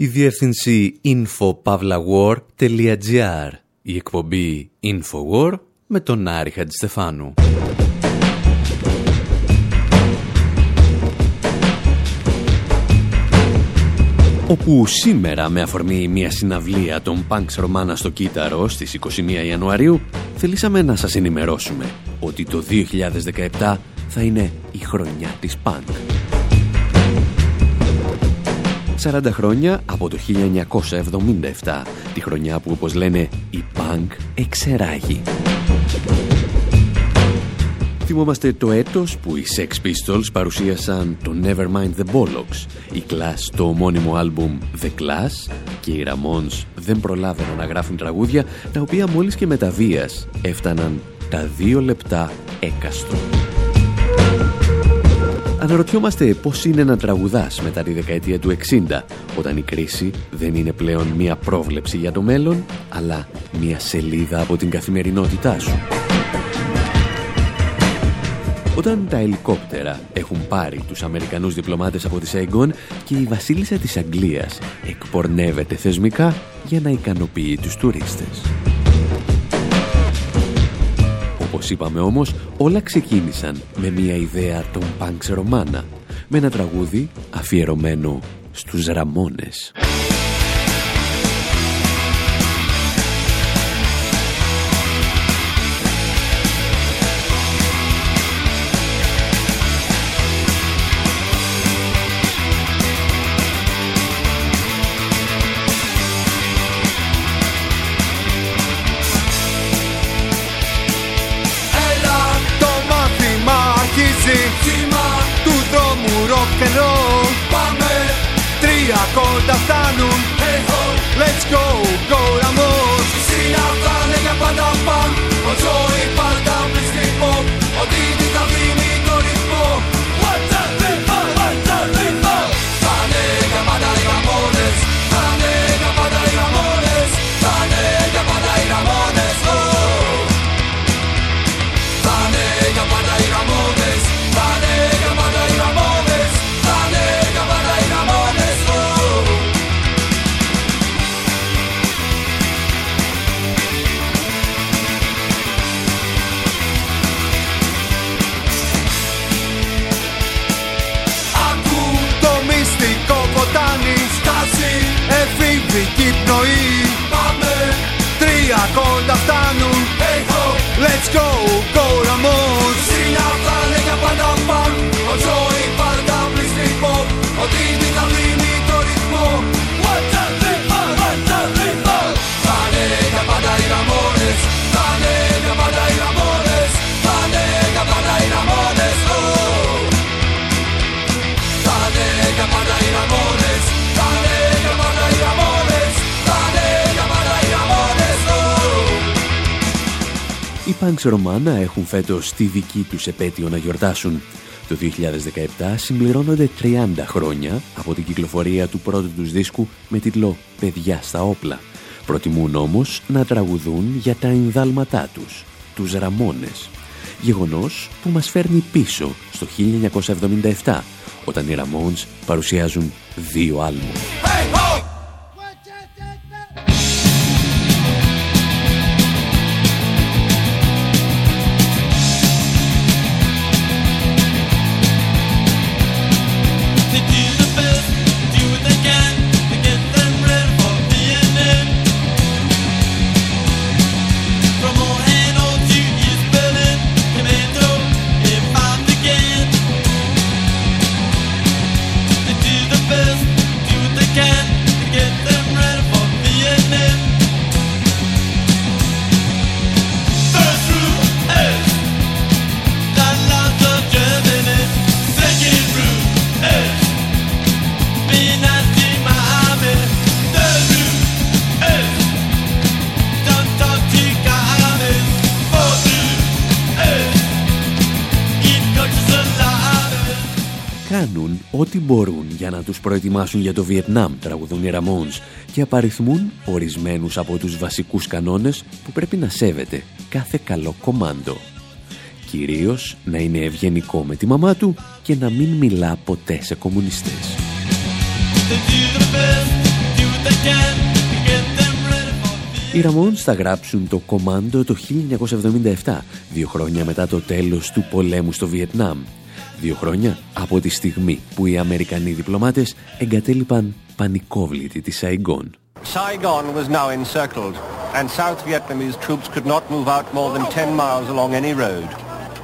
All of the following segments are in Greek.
Η διεύθυνση infopavlawar.gr Η εκπομπή Infowar με τον Άρη Χατζηστεφάνου. όπου σήμερα με αφορμή μια συναυλία των Punks Romana στο Κύτταρο στις 21 Ιανουαρίου θελήσαμε να σας ενημερώσουμε ότι το 2017 θα είναι η χρονιά της Punk. 40 χρόνια από το 1977, τη χρονιά που όπως λένε η Punk εξεράγει. Θυμόμαστε το έτος που οι Sex Pistols παρουσίασαν το Nevermind the Bollocks, η Class το ομώνυμο άλμπουμ The Class και οι Ramones δεν προλάβαιναν να γράφουν τραγούδια τα οποία μόλις και με έφταναν τα δύο λεπτά έκαστο. Αναρωτιόμαστε πώς είναι να τραγουδάς μετά τη δεκαετία του 60, όταν η κρίση δεν είναι πλέον μία πρόβλεψη για το μέλλον, αλλά μία σελίδα από την καθημερινότητά σου. Όταν τα ελικόπτερα έχουν πάρει τους Αμερικανούς διπλωμάτες από τη Σαϊγκόν και η βασίλισσα της Αγγλίας εκπορνεύεται θεσμικά για να ικανοποιεί τους τουρίστες. Όπως είπαμε όμως, όλα ξεκίνησαν με μια ιδέα των Πανξ Ρωμάνα, με ένα τραγούδι αφιερωμένο στους Ραμόνες. Punks Romana έχουν φέτος τη δική τους επέτειο να γιορτάσουν. Το 2017 συμπληρώνονται 30 χρόνια από την κυκλοφορία του πρώτου τους δίσκου με τίτλο «Παιδιά στα όπλα». Προτιμούν όμως να τραγουδούν για τα ενδάλματά τους, τους Ραμόνες. Γεγονός που μας φέρνει πίσω στο 1977, όταν οι Ραμόνς παρουσιάζουν δύο άλμου. Ό,τι μπορούν για να τους προετοιμάσουν για το Βιετνάμ, τραγουδούν οι Ραμόνς και απαριθμούν ορισμένους από τους βασικούς κανόνες που πρέπει να σέβεται κάθε καλό κομάντο. Κυρίως να είναι ευγενικό με τη μαμά του και να μην μιλά ποτέ σε κομμουνιστές. Οι Ραμόνς θα γράψουν το κομμάντο το 1977, δύο χρόνια μετά το τέλος του πολέμου στο Βιετνάμ. Δύο χρόνια από τη στιγμή που οι Αμερικανοί διπλωμάτες εγκατέλειπαν πανικόβλητη τη Σαϊγκόν. Saigon was now encircled and South Vietnamese troops could not move out more than 10 miles along any road.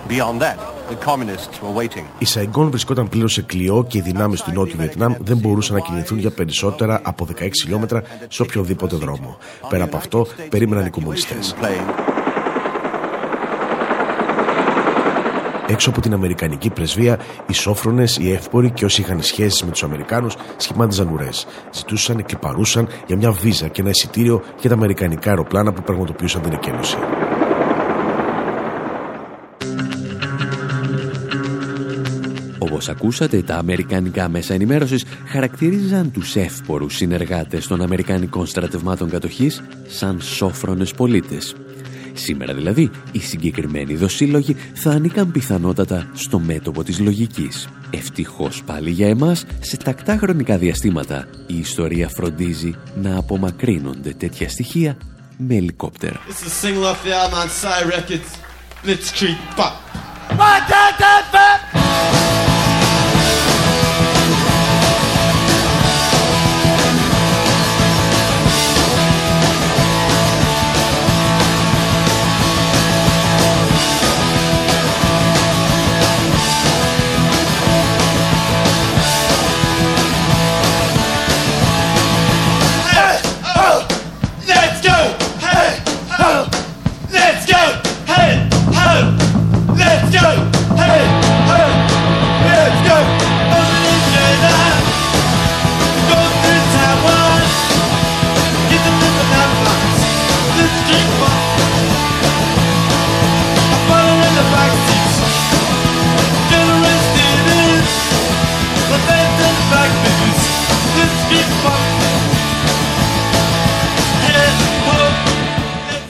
Beyond that, the communists were waiting. Η Σαϊγκόν βρισκόταν πλήρως σε κλειό και οι δυνάμεις του Νότιου Βιετνάμ δεν μπορούσαν να κινηθούν για περισσότερα από 16 χιλιόμετρα σε οποιοδήποτε δρόμο. Πέρα από αυτό, περίμεναν οι κομμουνιστές. Έξω από την Αμερικανική πρεσβεία, οι σόφρονε, οι εύποροι και όσοι είχαν σχέσεις με τους Αμερικάνους σχημάτιζαν ουρές. Ζητούσαν και παρούσαν για μια βίζα και ένα εισιτήριο για τα Αμερικανικά αεροπλάνα που πραγματοποιούσαν την εκένωση. Όπως ακούσατε, τα αμερικανικά μέσα ενημέρωσης χαρακτήριζαν τους εύπορους συνεργάτες των Αμερικανικών στρατευμάτων κατοχής σαν σόφρονες πολίτες. Σήμερα δηλαδή, οι συγκεκριμένοι δοσύλλογοι θα ανήκαν πιθανότατα στο μέτωπο της λογικής. Ευτυχώς πάλι για εμάς, σε τακτά χρονικά διαστήματα, η ιστορία φροντίζει να απομακρύνονται τέτοια στοιχεία με ελικόπτερα.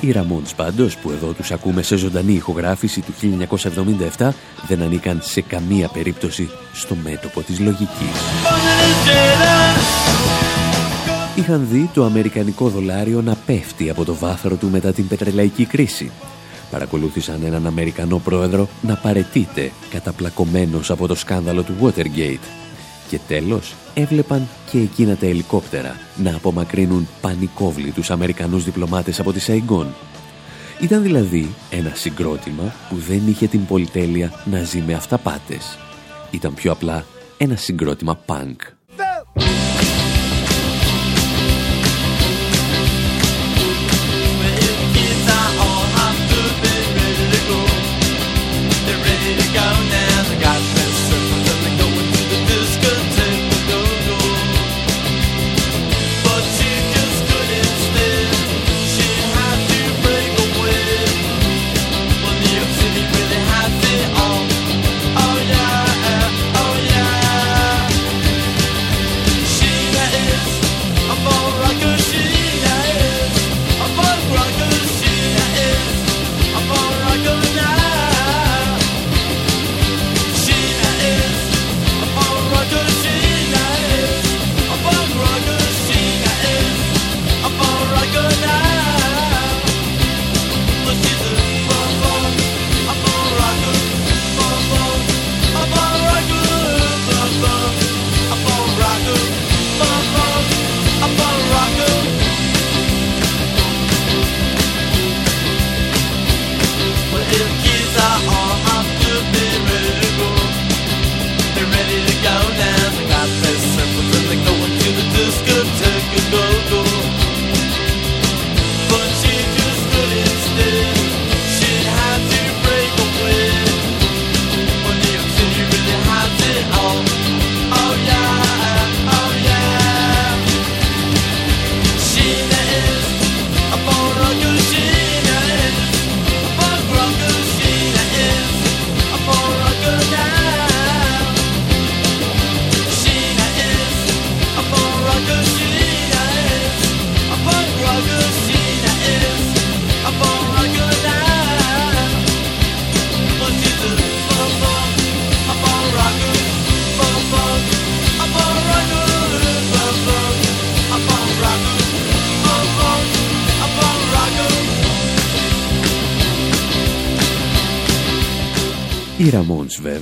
Οι Ραμόντς πάντως που εδώ τους ακούμε σε ζωντανή ηχογράφηση του 1977 δεν ανήκαν σε καμία περίπτωση στο μέτωπο της λογικής. Είχαν δει το αμερικανικό δολάριο να πέφτει από το βάθρο του μετά την πετρελαϊκή κρίση. Παρακολούθησαν έναν Αμερικανό πρόεδρο να παρετείται καταπλακωμένος από το σκάνδαλο του Watergate και τέλος έβλεπαν και εκείνα τα ελικόπτερα να απομακρύνουν πανικόβλητους Αμερικανούς διπλωμάτες από τη Σαϊγκόν. Ήταν δηλαδή ένα συγκρότημα που δεν είχε την πολυτέλεια να ζει με αυταπάτες. Ήταν πιο απλά ένα συγκρότημα punk.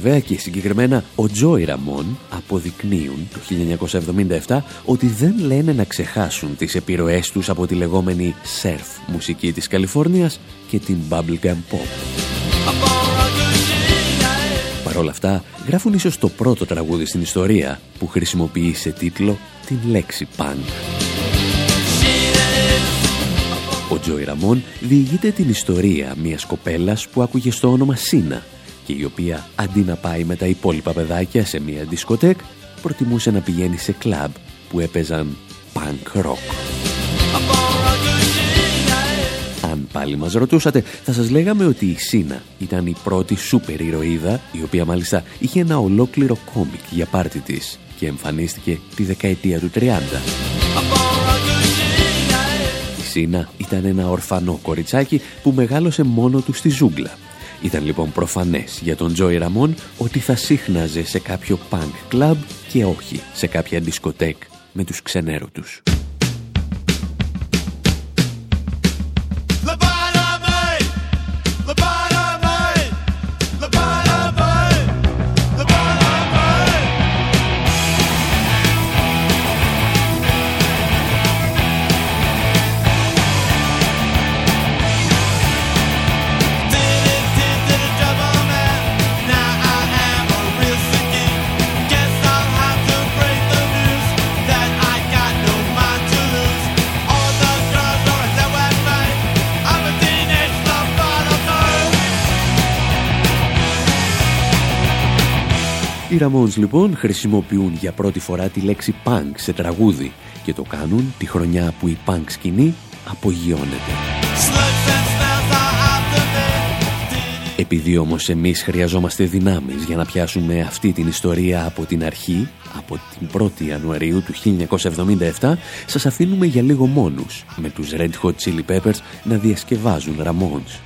Βέβαια και συγκεκριμένα ο Τζόι Ραμόν αποδεικνύουν το 1977 ότι δεν λένε να ξεχάσουν τις επιρροές τους από τη λεγόμενη surf μουσική της Καλιφόρνιας και την bubblegum pop. Παρ' όλα αυτά γράφουν ίσως το πρώτο τραγούδι στην ιστορία που χρησιμοποιεί σε τίτλο την λέξη punk. Ο Τζόι Ραμόν διηγείται την ιστορία μιας κοπέλας που άκουγε στο όνομα Σίνα και η οποία αντί να πάει με τα υπόλοιπα παιδάκια σε μια δισκοτέκ προτιμούσε να πηγαίνει σε κλαμπ που έπαιζαν punk rock. Αν πάλι μας ρωτούσατε, θα σας λέγαμε ότι η Σίνα ήταν η πρώτη σούπερ ηρωίδα, η οποία μάλιστα είχε ένα ολόκληρο κόμικ για πάρτι της και εμφανίστηκε τη δεκαετία του 30. Η Σίνα ήταν ένα ορφανό κοριτσάκι που μεγάλωσε μόνο του στη ζούγκλα ήταν λοιπόν προφανές για τον Τζόι Ραμόν ότι θα σύχναζε σε κάποιο punk club και όχι σε κάποια δισκοτέκ με τους ξενέρωτους. Ramones λοιπόν χρησιμοποιούν για πρώτη φορά τη λέξη punk σε τραγούδι και το κάνουν τη χρονιά που η punk σκηνή απογειώνεται. Επειδή όμως εμείς χρειαζόμαστε δυνάμεις για να πιάσουμε αυτή την ιστορία από την αρχή, από την 1η Ιανουαρίου του 1977, σας αφήνουμε για λίγο μόνους με τους Red Hot Chili Peppers να διασκευάζουν Ramones.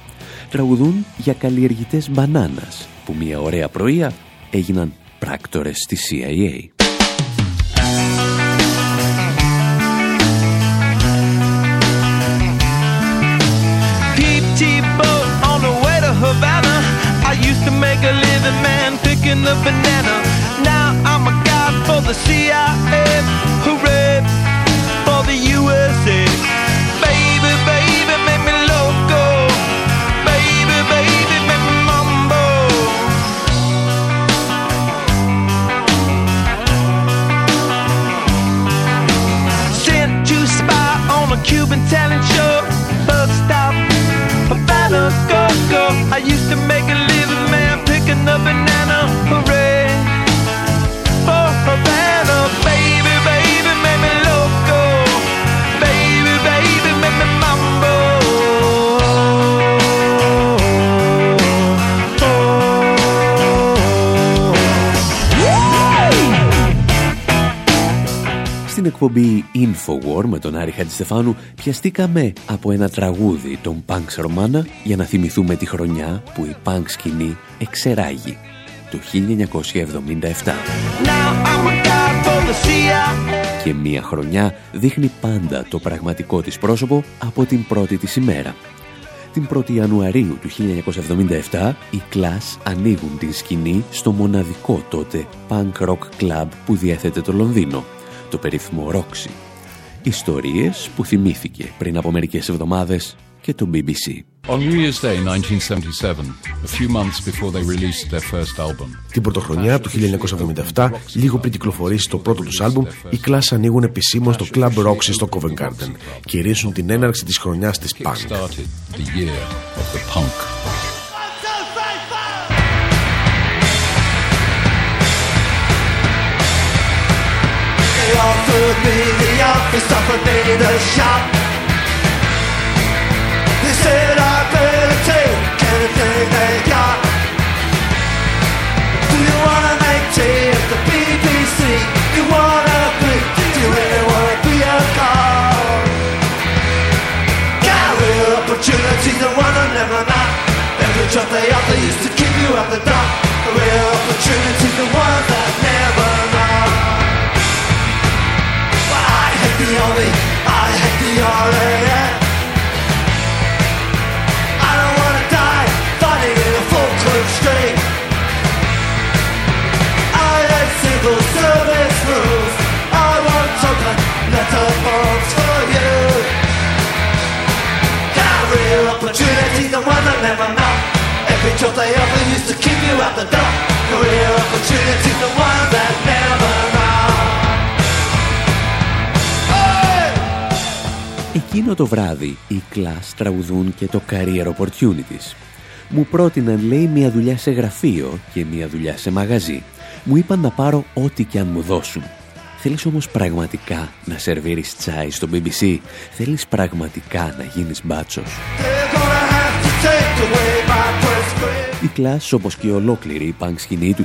Τραγουδούν για καλλιεργητές μπανάνας που μια ωραία πρωία έγιναν πράκτορες στη CIA. to make a living man picking the banana. Now I'm a guy for the CIA. Talent show. Bug stop, Havana, oh, go, go. I used to make a living man picking up banana. Εκπομπή Infowar με τον Άρη Χατζηστεφάνου πιαστήκαμε από ένα τραγούδι των Punks Romana για να θυμηθούμε τη χρονιά που η punk σκηνή εξεράγει το 1977. Και μία χρονιά δείχνει πάντα το πραγματικό της πρόσωπο από την πρώτη της ημέρα. Την 1η Ιανουαρίου του 1977 οι Clash ανοίγουν την σκηνή στο μοναδικό τότε punk rock club που διέθετε το Λονδίνο, το περίφημο Roxy. Ιστορίες που θυμήθηκε πριν από μερικές εβδομάδες και το BBC. On New Year's Day 1977, a few months before they released their first album, Την πρωτοχρονιά του 1977, λίγο πριν κυκλοφορήσει το πρώτο τους άλμπουμ, οι Clash ανοίγουν επισήμως στο Club Roxy στο Covent Garden και ρίσουν την έναρξη της χρονιάς της punk. Offered me the office, offered me the shop. They said I better take anything they got. Do you wanna make tea at the BBC? You wanna be? Do you really wanna be a cop? Got real opportunities and one them are not. Every job they offer used to keep you at the dock. Real opportunities, the ones that never the I hate the only. I don't wanna die fighting in a full street. I hate civil service rules. I want for you. Opportunities, ones that never mount. Every job they offer used to keep you out the door. Career opportunities, the ones Εκείνο το βράδυ οι Class τραγουδούν και το Career Opportunities. Μου πρότειναν λέει μια δουλειά σε γραφείο και μια δουλειά σε μαγαζί. Μου είπαν να πάρω ό,τι και αν μου δώσουν. Θέλεις όμως πραγματικά να σερβίρεις τσάι στο BBC. Θέλεις πραγματικά να γίνεις μπάτσος; Η κλάσ, όπως και ολόκληρη η πανκ σκηνή του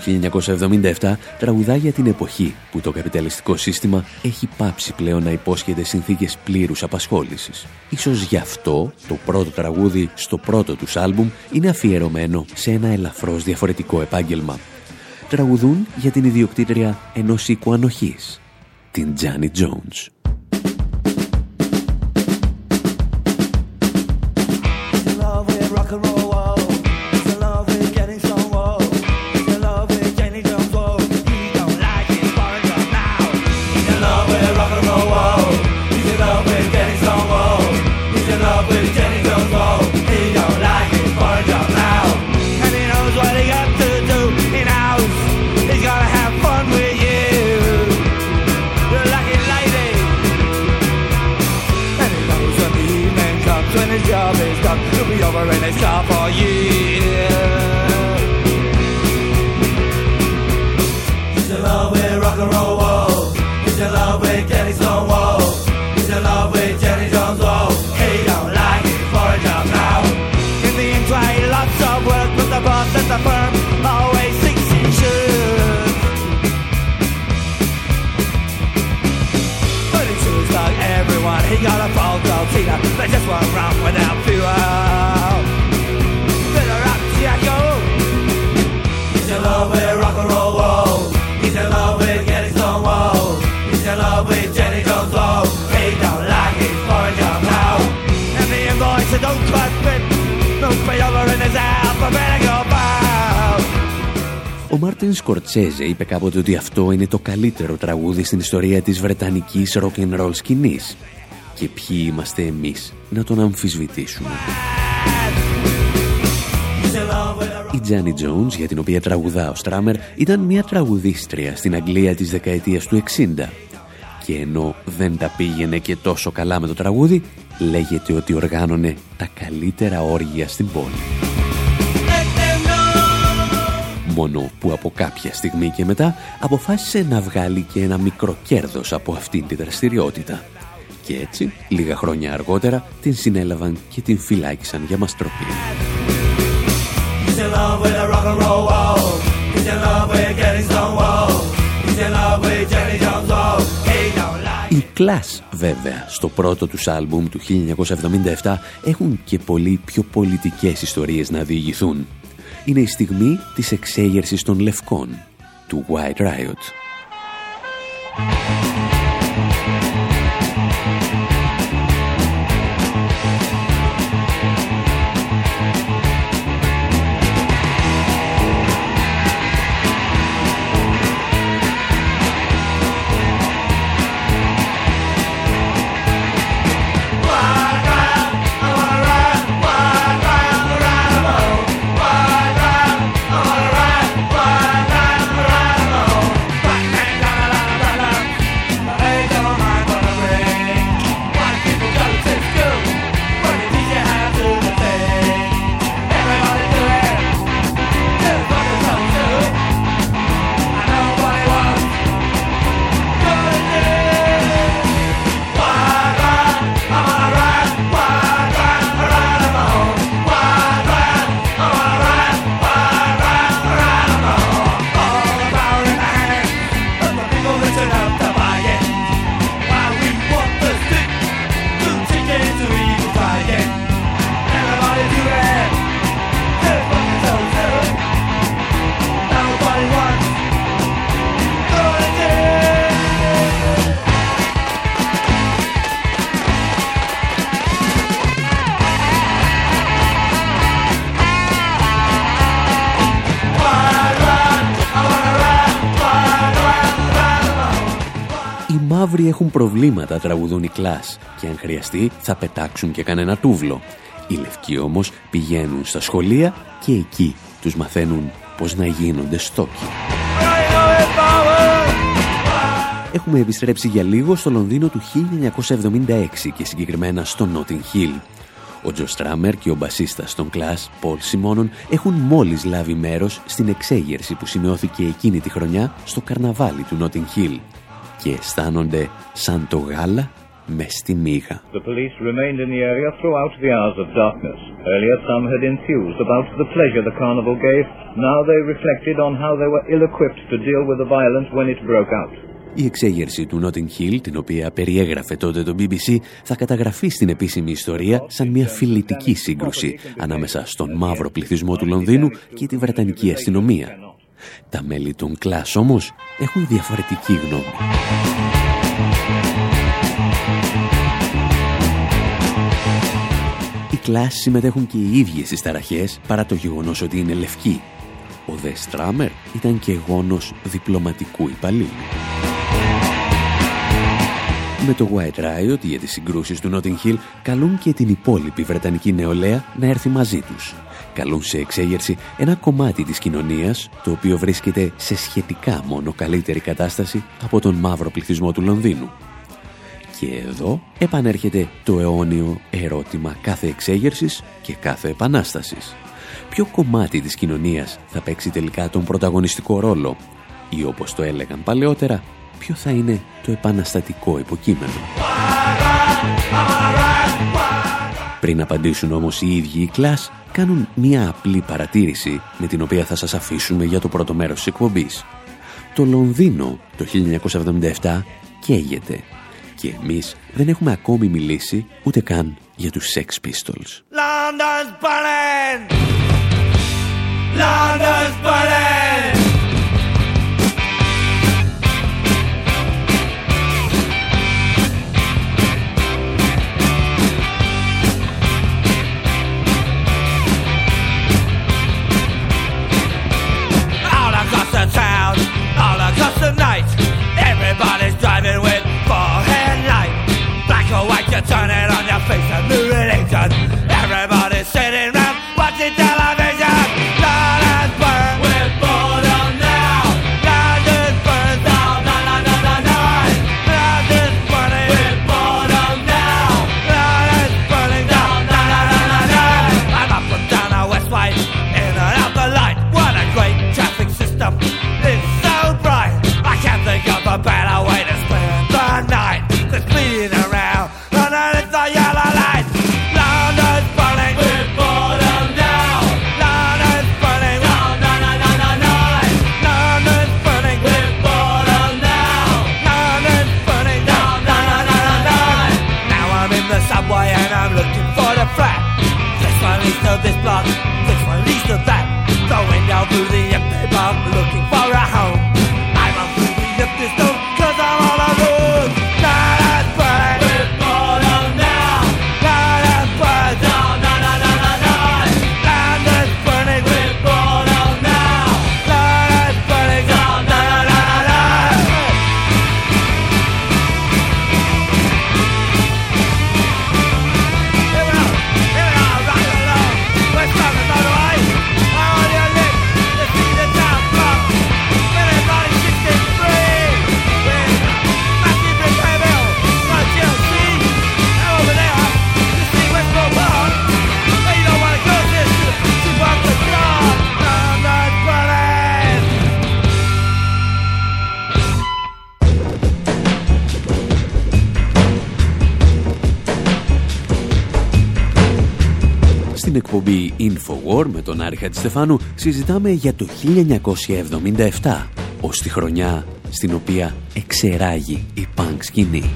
1977, τραγουδά για την εποχή που το καπιταλιστικό σύστημα έχει πάψει πλέον να υπόσχεται συνθήκες πλήρους απασχόλησης. Ίσως γι' αυτό το πρώτο τραγούδι στο πρώτο τους άλμπουμ είναι αφιερωμένο σε ένα ελαφρώς διαφορετικό επάγγελμα. Τραγουδούν για την ιδιοκτήτρια ενός οίκου ανοχής, την Τζάνι Jones. Ο Μάρτιν Σκορτσέζε είπε κάποτε ότι αυτό είναι το καλύτερο τραγούδι στην ιστορία της βρετανικής rock and roll σκηνής. Και ποιοι είμαστε εμείς να τον αμφισβητήσουμε. Η Τζάνι Jones, για την οποία τραγουδά ο Στράμερ, ήταν μια τραγουδίστρια στην Αγγλία της δεκαετίας του 60. Και ενώ δεν τα πήγαινε και τόσο καλά με το τραγούδι, λέγεται ότι οργάνωνε τα καλύτερα όργια στην πόλη μόνο που από κάποια στιγμή και μετά αποφάσισε να βγάλει και ένα μικρό κέρδος από αυτήν τη δραστηριότητα. Και έτσι, λίγα χρόνια αργότερα, την συνέλαβαν και την φυλάκισαν για μαστροπή. Οι Clash, βέβαια, στο πρώτο τους άλμπουμ του 1977 έχουν και πολύ πιο πολιτικές ιστορίες να διηγηθούν είναι η στιγμή της εξέγερσης των λευκών, του White Riot. Μαύροι έχουν προβλήματα, τραγουδούν οι κλάς και αν χρειαστεί θα πετάξουν και κανένα τούβλο. Οι λευκοί όμως πηγαίνουν στα σχολεία και εκεί τους μαθαίνουν πώς να γίνονται στόκοι. Έχουμε επιστρέψει για λίγο στο Λονδίνο του 1976 και συγκεκριμένα στο Notting Hill. Ο Τζο Στράμερ και ο μπασίστας των Clash, Πολ Σιμώνων, έχουν μόλις λάβει μέρος στην εξέγερση που σημειώθηκε εκείνη τη χρονιά στο καρναβάλι του Notting Hill και αισθάνονται σαν το γάλα με στη μύγα. The police remained in the area throughout the hours of darkness. Earlier some had enthused about the pleasure the carnival gave. Now they reflected on how they were ill-equipped to deal with the violence when it broke out. Η εξέγερση του Notting Hill, την οποία περιέγραφε τότε το BBC, θα καταγραφεί στην επίσημη ιστορία σαν μια φιλητική σύγκρουση ανάμεσα στον μαύρο πληθυσμό του Λονδίνου και τη Βρετανική αστυνομία. Τα μέλη των κλάς όμως έχουν διαφορετική γνώμη. Οι κλάς συμμετέχουν και οι ίδιες στις ταραχές παρά το γεγονός ότι είναι λευκοί. Ο Δε Στράμερ ήταν και γόνος διπλωματικού υπαλλήλου. Με το White Riot για τις συγκρούσεις του Notting Hill καλούν και την υπόλοιπη Βρετανική νεολαία να έρθει μαζί τους. Καλούν σε εξέγερση ένα κομμάτι της κοινωνίας το οποίο βρίσκεται σε σχετικά μόνο καλύτερη κατάσταση από τον μαύρο πληθυσμό του Λονδίνου. Και εδώ επανέρχεται το αιώνιο ερώτημα κάθε εξέγερσης και κάθε επανάστασης. Ποιο κομμάτι της κοινωνίας θα παίξει τελικά τον πρωταγωνιστικό ρόλο ή όπως το έλεγαν παλαιότερα, ποιο θα είναι το επαναστατικό υποκείμενο; Πριν απαντήσουν όμως οι ίδιοι οι κλάς, κάνουν μια απλή παρατήρηση με την οποία θα σας αφήσουμε για το πρώτο μέρος της εκπομπής. Το Λονδίνο το 1977 καίγεται και εμείς δεν έχουμε ακόμη μιλήσει ούτε καν για τους Sex Pistols. London's burning! London's burning! Με τον Άρη Χατζηστεφάνου συζητάμε για το 1977 ως τη χρονιά στην οποία εξεράγει η punk σκηνή.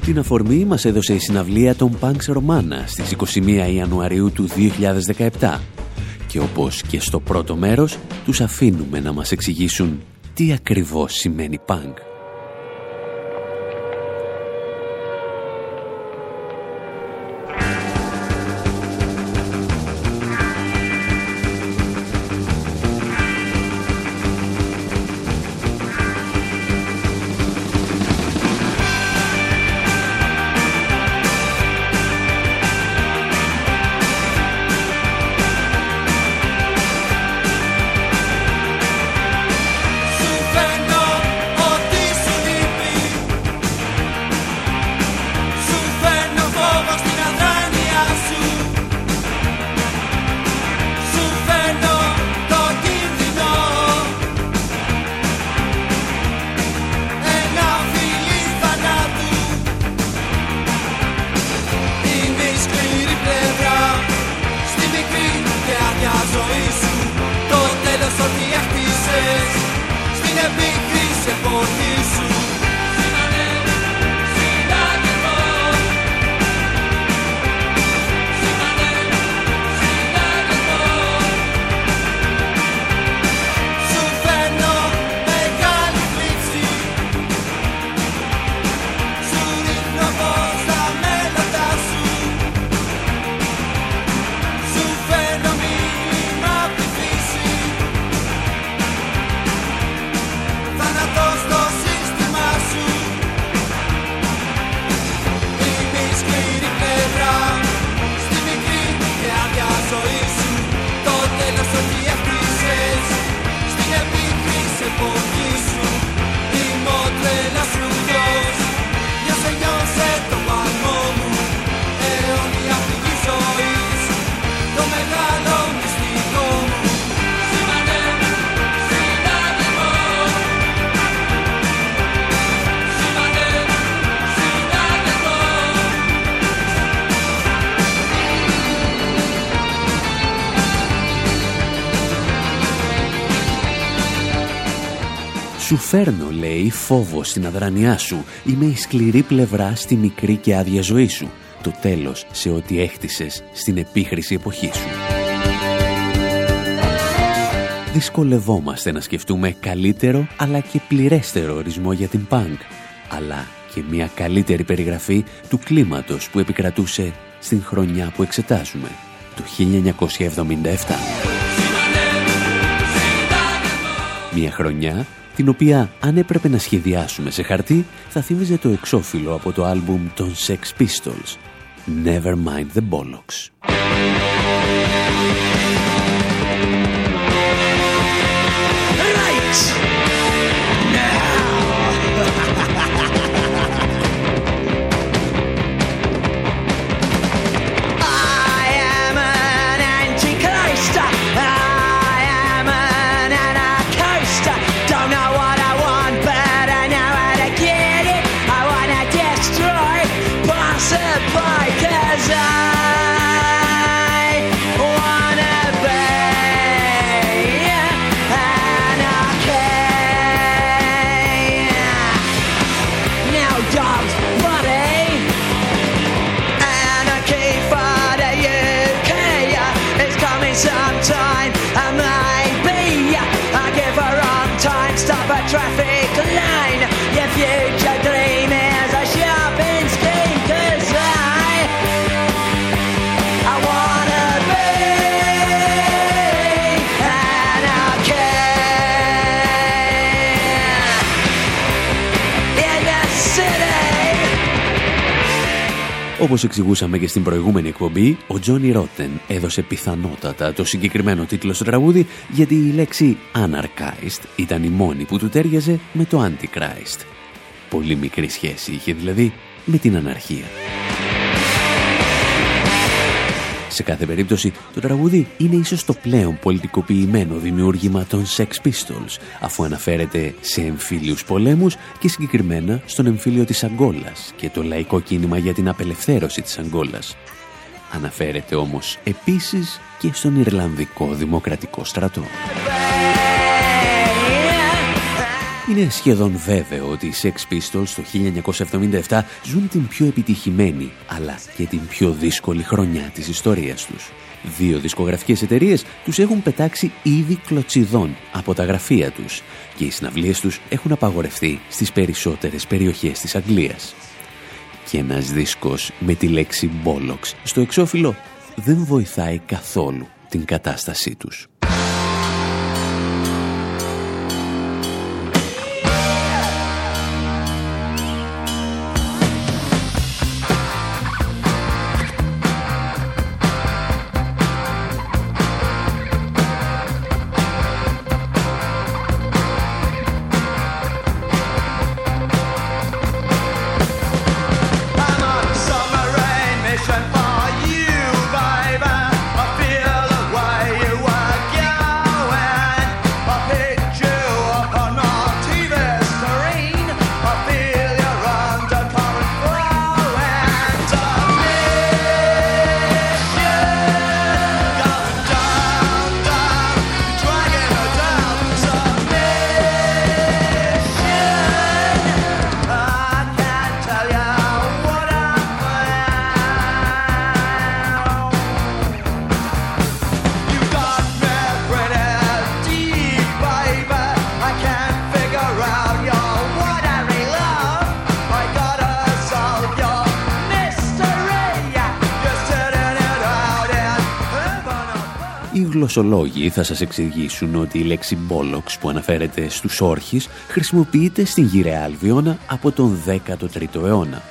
Την αφορμή μας έδωσε η συναυλία των Punks Romana στις 21 Ιανουαρίου του 2017 και όπως και στο πρώτο μέρος τους αφήνουμε να μας εξηγήσουν τι ακριβώς σημαίνει punk. people Σου φέρνω, λέει, φόβο στην αδρανιά σου. Είμαι η σκληρή πλευρά στη μικρή και άδεια ζωή σου. Το τέλος σε ό,τι έχτισες στην επίχρηση εποχή σου. Δυσκολευόμαστε να σκεφτούμε καλύτερο αλλά και πληρέστερο ορισμό για την πανκ, αλλά και μια καλύτερη περιγραφή του κλίματος που επικρατούσε στην χρονιά που εξετάζουμε, το 1977. Μια χρονιά την οποία αν έπρεπε να σχεδιάσουμε σε χαρτί θα θύμιζε το εξώφυλλο από το άλμπουμ των Sex Pistols Never Mind the Bollocks. Όπως εξηγούσαμε και στην προηγούμενη εκπομπή, ο Τζόνι Ρότεν έδωσε πιθανότατα το συγκεκριμένο τίτλο στο τραγούδι γιατί η λέξη Anarchist ήταν η μόνη που του τέριαζε με το Antichrist. Πολύ μικρή σχέση είχε δηλαδή με την αναρχία. Σε κάθε περίπτωση, το τραγούδι είναι ίσως το πλέον πολιτικοποιημένο δημιούργημα των Sex Pistols, αφού αναφέρεται σε εμφύλιους πολέμους και συγκεκριμένα στον εμφύλιο της Αγκόλας και το λαϊκό κίνημα για την απελευθέρωση της Αγκόλας. Αναφέρεται όμως επίσης και στον Ιρλανδικό Δημοκρατικό Στρατό. Είναι σχεδόν βέβαιο ότι οι Sex Pistols το 1977 ζουν την πιο επιτυχημένη αλλά και την πιο δύσκολη χρονιά της ιστορίας τους. Δύο δισκογραφικές εταιρείες τους έχουν πετάξει ήδη κλωτσιδών από τα γραφεία τους και οι συναυλίες τους έχουν απαγορευτεί στις περισσότερες περιοχές της Αγγλίας. Και ένας δίσκος με τη λέξη «Bollocks» στο εξώφυλλο δεν βοηθάει καθόλου την κατάστασή τους. Γλωσσολόγοι θα σας εξηγήσουν ότι η λέξη «μπόλοξ» που αναφέρεται στους όρχες χρησιμοποιείται στην γυραιά Αλβιώνα από τον 13ο αιώνα.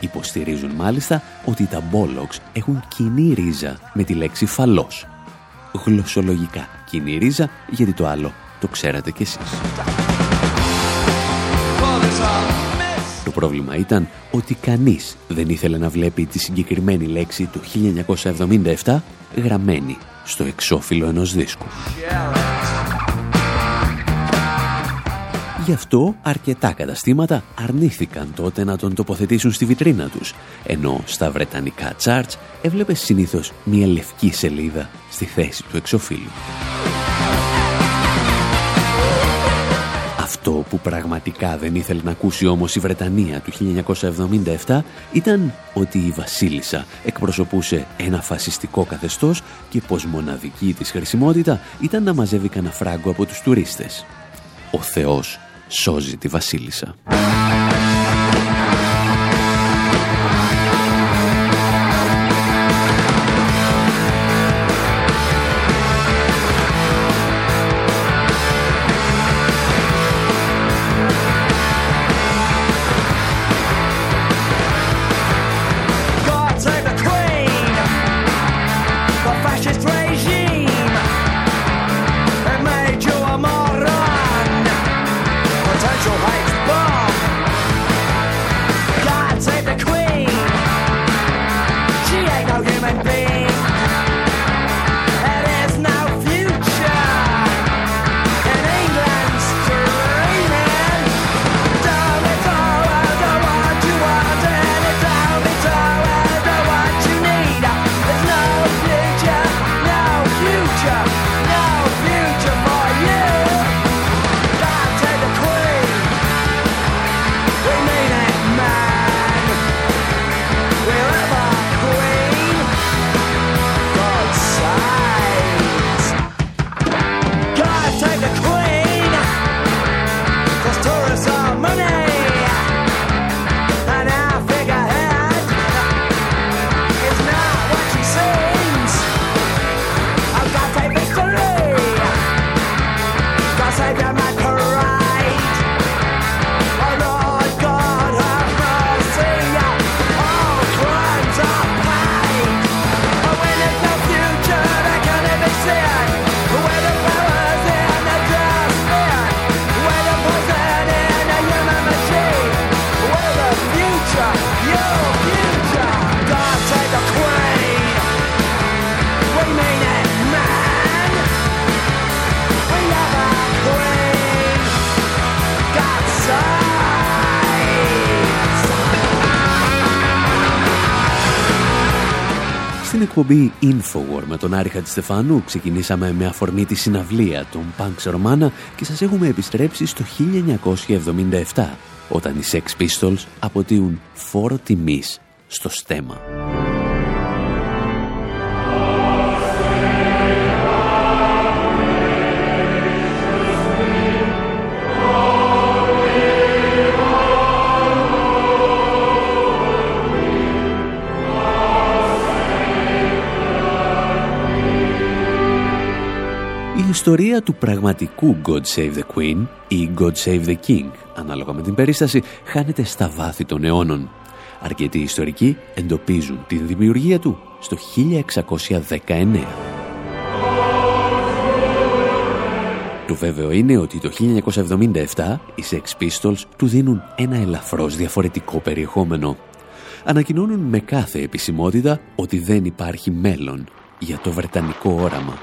Υποστηρίζουν μάλιστα ότι τα «μπόλοξ» έχουν κοινή ρίζα με τη λέξη «φαλός». Γλωσσολογικά κοινή ρίζα γιατί το άλλο το ξέρατε κι εσείς. Το πρόβλημα ήταν ότι κανείς δεν ήθελε να βλέπει τη συγκεκριμένη λέξη του 1977 γραμμένη στο εξώφυλλο ενός δίσκου. Γι' αυτό αρκετά καταστήματα αρνήθηκαν τότε να τον τοποθετήσουν στη βιτρίνα τους, ενώ στα βρετανικά charts έβλεπε συνήθως μια λευκή σελίδα στη θέση του εξωφύλου. Που πραγματικά δεν ήθελε να ακούσει όμως η Βρετανία του 1977 ήταν ότι η Βασίλισσα εκπροσωπούσε ένα φασιστικό καθεστώς και πως μοναδική της χρησιμότητα ήταν να μαζεύει κανένα φράγκο από τους τουρίστες. Ο Θεός σώζει τη Βασίλισσα. Εκπομπή Infowar με τον Άρη Χατζηστεφάνου ξεκινήσαμε με αφορμή τη συναυλία των Punks Romana και σας έχουμε επιστρέψει στο 1977 όταν οι Sex Pistols αποτείουν φόρο τιμής στο στέμα. Ιστορία του πραγματικού God Save the Queen ή God Save the King, ανάλογα με την περίσταση, χάνεται στα βάθη των αιώνων. Αρκετοί ιστορικοί εντοπίζουν την δημιουργία του στο 1619. Το βέβαιο είναι ότι το 1977 οι Sex Pistols του δίνουν ένα ελαφρώς διαφορετικό περιεχόμενο. Ανακοινώνουν με κάθε επισημότητα ότι δεν υπάρχει μέλλον για το βρετανικό όραμα.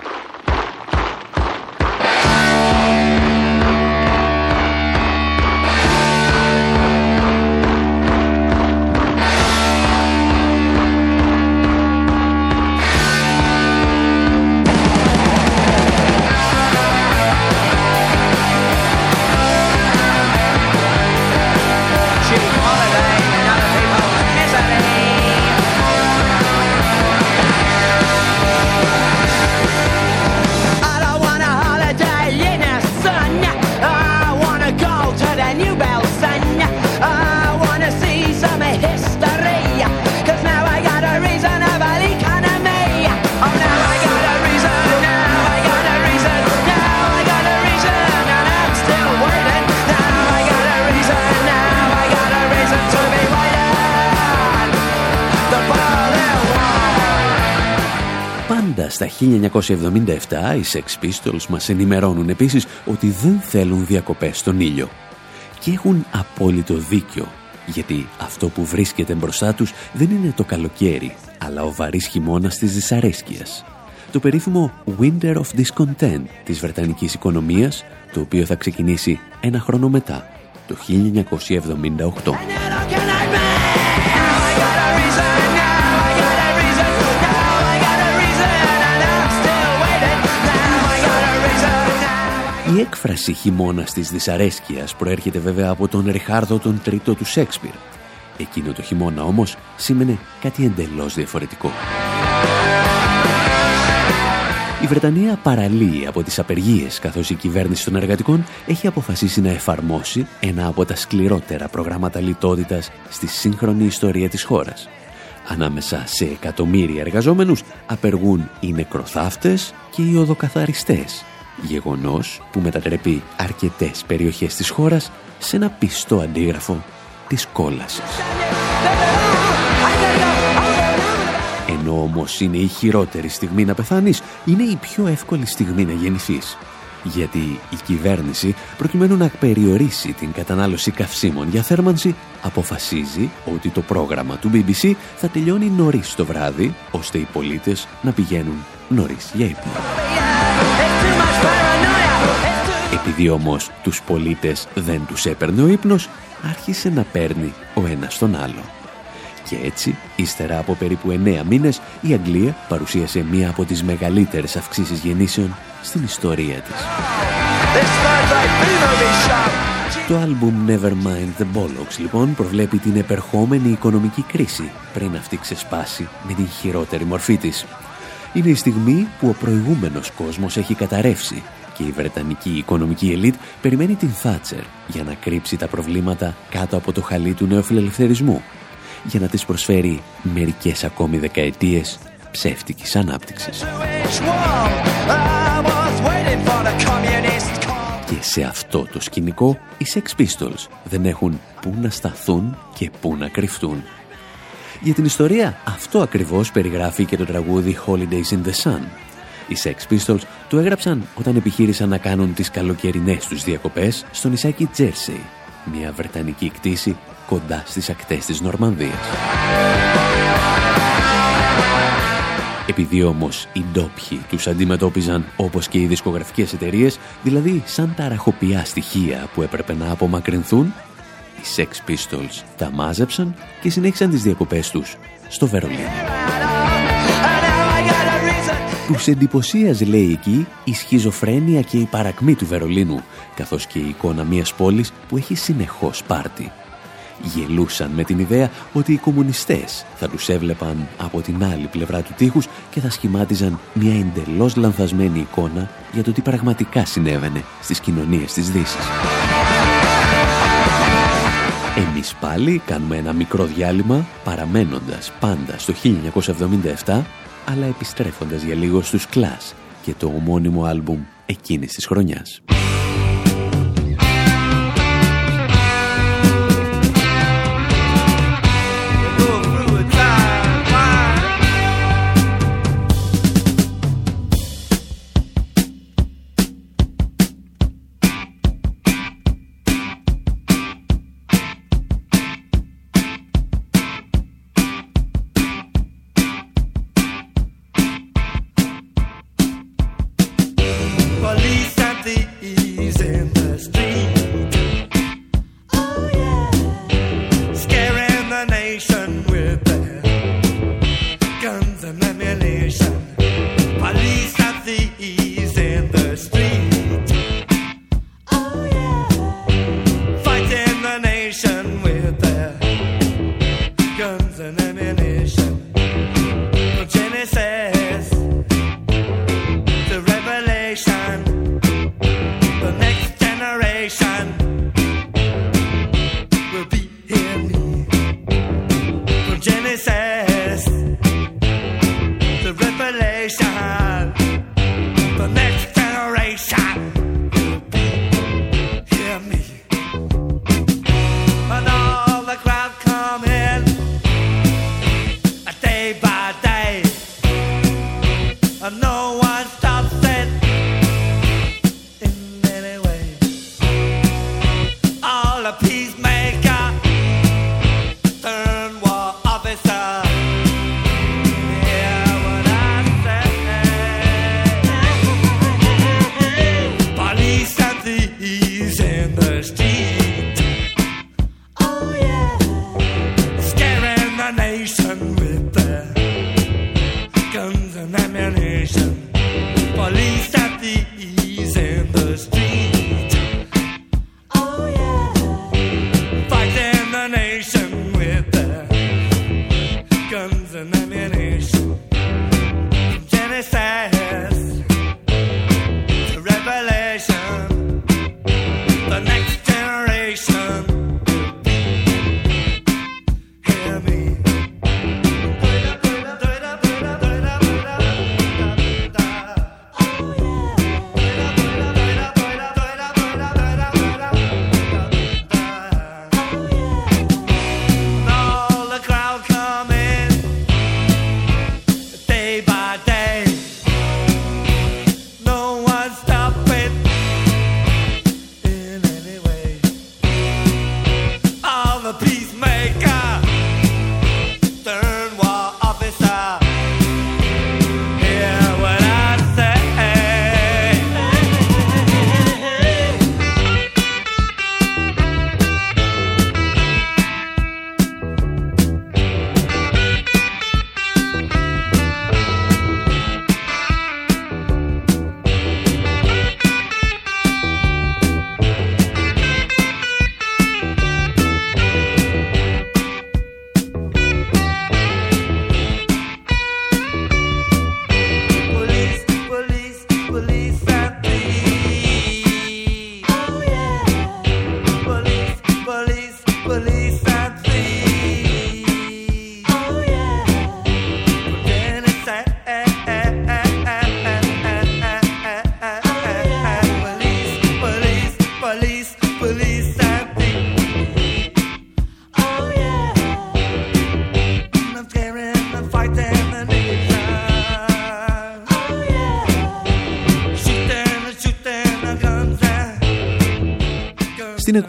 Στα 1977, οι Sex Pistols μας ενημερώνουν επίσης ότι δεν θέλουν διακοπές στον ήλιο. Και έχουν απόλυτο δίκιο, γιατί αυτό που βρίσκεται μπροστά τους δεν είναι το καλοκαίρι, αλλά ο βαρύς χειμώνας της δυσαρέσκειας. Το περίφημο Winter of Discontent της Βρετανικής οικονομίας, το οποίο θα ξεκινήσει ένα χρόνο μετά, το 1978. Η έκφραση χειμώνα της δυσαρέσκειας προέρχεται βέβαια από τον Ριχάρδο τον Τρίτο του Σέξπιρ. Εκείνο το χειμώνα όμως σήμαινε κάτι εντελώς διαφορετικό. Η Βρετανία παραλύει από τις απεργίες καθώς η κυβέρνηση των εργατικών έχει αποφασίσει να εφαρμόσει ένα από τα σκληρότερα προγράμματα λιτότητας στη σύγχρονη ιστορία της χώρας. Ανάμεσα σε εκατομμύρια εργαζόμενους απεργούν οι νεκροθάφτες και οι οδοκαθαριστές Γεγονός που μετατρέπει αρκετές περιοχές της χώρας σε ένα πιστό αντίγραφο της κόλασης. Ενώ όμως είναι η χειρότερη στιγμή να πεθάνεις, είναι η πιο εύκολη στιγμή να γεννηθείς. Γιατί η κυβέρνηση, προκειμένου να περιορίσει την κατανάλωση καυσίμων για θέρμανση, αποφασίζει ότι το πρόγραμμα του BBC θα τελειώνει νωρίς το βράδυ, ώστε οι πολίτες να πηγαίνουν νωρίς για ύπνο. Επειδή όμως τους πολίτες δεν τους έπαιρνε ο ύπνος, άρχισε να παίρνει ο ένας τον άλλο. Και έτσι, ύστερα από περίπου 9 μήνες, η Αγγλία παρουσίασε μία από τις μεγαλύτερες αυξήσεις γεννήσεων στην ιστορία της. Το άλμπουμ Nevermind the Bollocks λοιπόν προβλέπει την επερχόμενη οικονομική κρίση πριν αυτή ξεσπάσει με την χειρότερη μορφή της. Είναι η στιγμή που ο προηγούμενος κόσμος έχει καταρρεύσει και η Βρετανική οικονομική ελίτ περιμένει την Θάτσερ για να κρύψει τα προβλήματα κάτω από το χαλί του νεοφιλελευθερισμού για να της προσφέρει μερικές ακόμη δεκαετίες ψεύτικης ανάπτυξης. Και σε αυτό το σκηνικό οι Sex Pistols δεν έχουν πού να σταθούν και πού να κρυφτούν. Για την ιστορία αυτό ακριβώς περιγράφει και το τραγούδι Holidays in the Sun οι Sex Pistols το έγραψαν όταν επιχείρησαν να κάνουν τις καλοκαιρινές τους διακοπές στο νησάκι Τζέρσεϊ, μια βρετανική κτήση κοντά στις ακτές της Νορμανδίας. Επειδή όμως οι ντόπιοι τους αντιμετώπιζαν όπως και οι δισκογραφικές εταιρείες, δηλαδή σαν τα ραχοπιά στοιχεία που έπρεπε να απομακρυνθούν, οι Sex Pistols τα μάζεψαν και συνέχισαν τις διακοπές τους στο Βερολίνο. Τους εντυπωσίαζε, λέει εκεί, η σχιζοφρένεια και η παρακμή του Βερολίνου, καθώς και η εικόνα μιας πόλης που έχει συνεχώς πάρτι. Γελούσαν με την ιδέα ότι οι κομμουνιστές θα τους έβλεπαν από την άλλη πλευρά του τείχους και θα σχημάτιζαν μια εντελώς λανθασμένη εικόνα για το τι πραγματικά συνέβαινε στις κοινωνίες της Δύσης. Εμείς πάλι κάνουμε ένα μικρό διάλειμμα παραμένοντας πάντα στο 1977 αλλά επιστρέφοντας για λίγο στους Clash και το ομώνυμο άλμπουμ εκείνης της χρονιάς.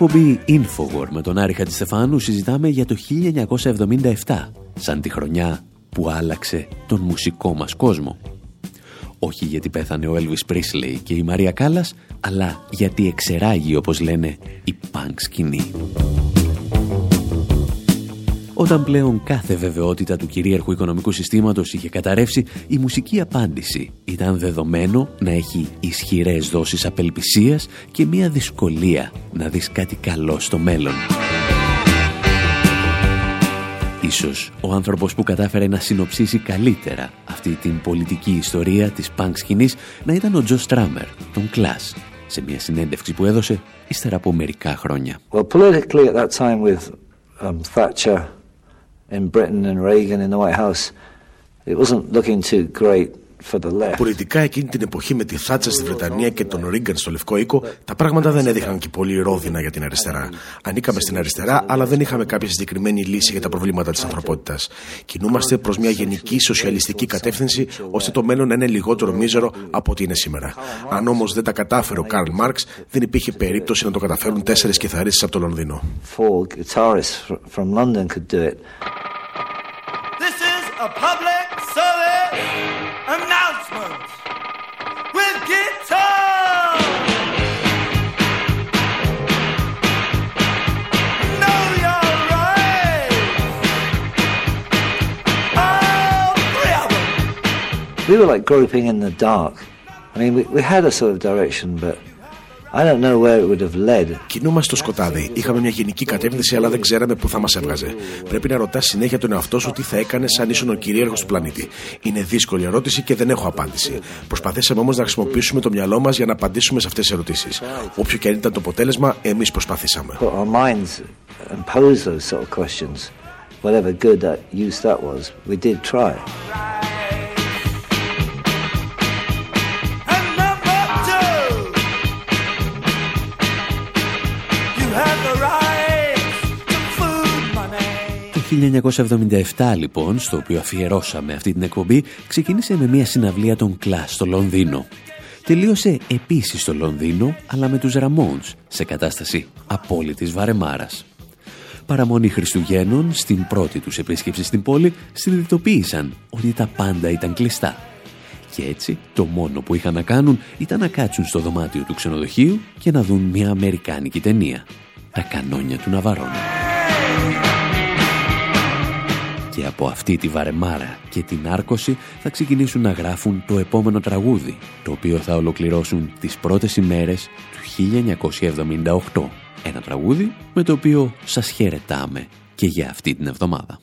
Εκπομπή Infowar με τον Άρη Χατζηστεφάνου συζητάμε για το 1977, σαν τη χρονιά που άλλαξε τον μουσικό μας κόσμο. Όχι γιατί πέθανε ο Elvis Presley και η Μαρία Κάλλας, αλλά γιατί εξεράγει, όπως λένε, η punk σκηνή. Όταν πλέον κάθε βεβαιότητα του κυρίαρχου οικονομικού συστήματος είχε καταρρεύσει, η μουσική απάντηση ήταν δεδομένο να έχει ισχυρές δόσεις απελπισίας και μια δυσκολία να δεις κάτι καλό στο μέλλον. Ίσως ο άνθρωπος που κατάφερε να συνοψίσει καλύτερα αυτή την πολιτική ιστορία της πανκ σκηνής να ήταν ο Τζο Στράμερ, τον Κλάς, σε μια συνέντευξη που έδωσε ύστερα από μερικά χρόνια. Well, in Britain and Reagan in the White House, it wasn't looking too great Πολιτικά εκείνη την εποχή με τη Θάτσα στη Βρετανία και τον Ρίγκαν στο Λευκό Οίκο, τα πράγματα δεν έδειχναν και πολύ ρόδινα για την αριστερά. Ανήκαμε στην αριστερά, αλλά δεν είχαμε κάποια συγκεκριμένη λύση για τα προβλήματα της ανθρωπότητας. Κινούμαστε προς μια γενική σοσιαλιστική κατεύθυνση, ώστε το μέλλον να είναι λιγότερο μίζερο από ό,τι είναι σήμερα. Αν όμως δεν τα κατάφερε ο Καρλ Μάρξ, δεν υπήρχε περίπτωση να το καταφέρουν τέσσερις κιθαρίστες από το Λονδίνο. This is a public We were like groping in the dark. I mean, we, we had a sort of direction, but I don't know where it would have led. Κινούμαστε στο σκοτάδι. Είχαμε μια γενική κατεύθυνση, αλλά δεν ξέραμε πού θα μας έβγαζε. Πρέπει να ρωτάς συνέχεια τον εαυτό σου τι θα έκανε αν ήσουν ο κυρίαρχος του πλανήτη. Είναι δύσκολη ερώτηση και δεν έχω απάντηση. Προσπαθήσαμε όμως να χρησιμοποιήσουμε το μυαλό μας για να απαντήσουμε σε αυτές τις ερωτήσεις. Όποιο και αν ήταν το αποτέλεσμα, εμείς προσπαθήσαμε. Whatever good that use that was, we did try. 1977 λοιπόν, στο οποίο αφιερώσαμε αυτή την εκπομπή, ξεκίνησε με μια συναυλία των Κλάς στο Λονδίνο. Τελείωσε επίσης στο Λονδίνο, αλλά με τους Ραμόντς, σε κατάσταση απόλυτης βαρεμάρας. Παραμονή Χριστουγέννων, στην πρώτη τους επίσκεψη στην πόλη, συνειδητοποίησαν ότι τα πάντα ήταν κλειστά. Και έτσι, το μόνο που είχαν να κάνουν ήταν να κάτσουν στο δωμάτιο του ξενοδοχείου και να δουν μια αμερικάνικη ταινία. Τα κανόνια του Ναβαρόνα και από αυτή τη βαρεμάρα και την άρκωση θα ξεκινήσουν να γράφουν το επόμενο τραγούδι, το οποίο θα ολοκληρώσουν τις πρώτες ημέρες του 1978. Ένα τραγούδι με το οποίο σας χαιρετάμε και για αυτή την εβδομάδα.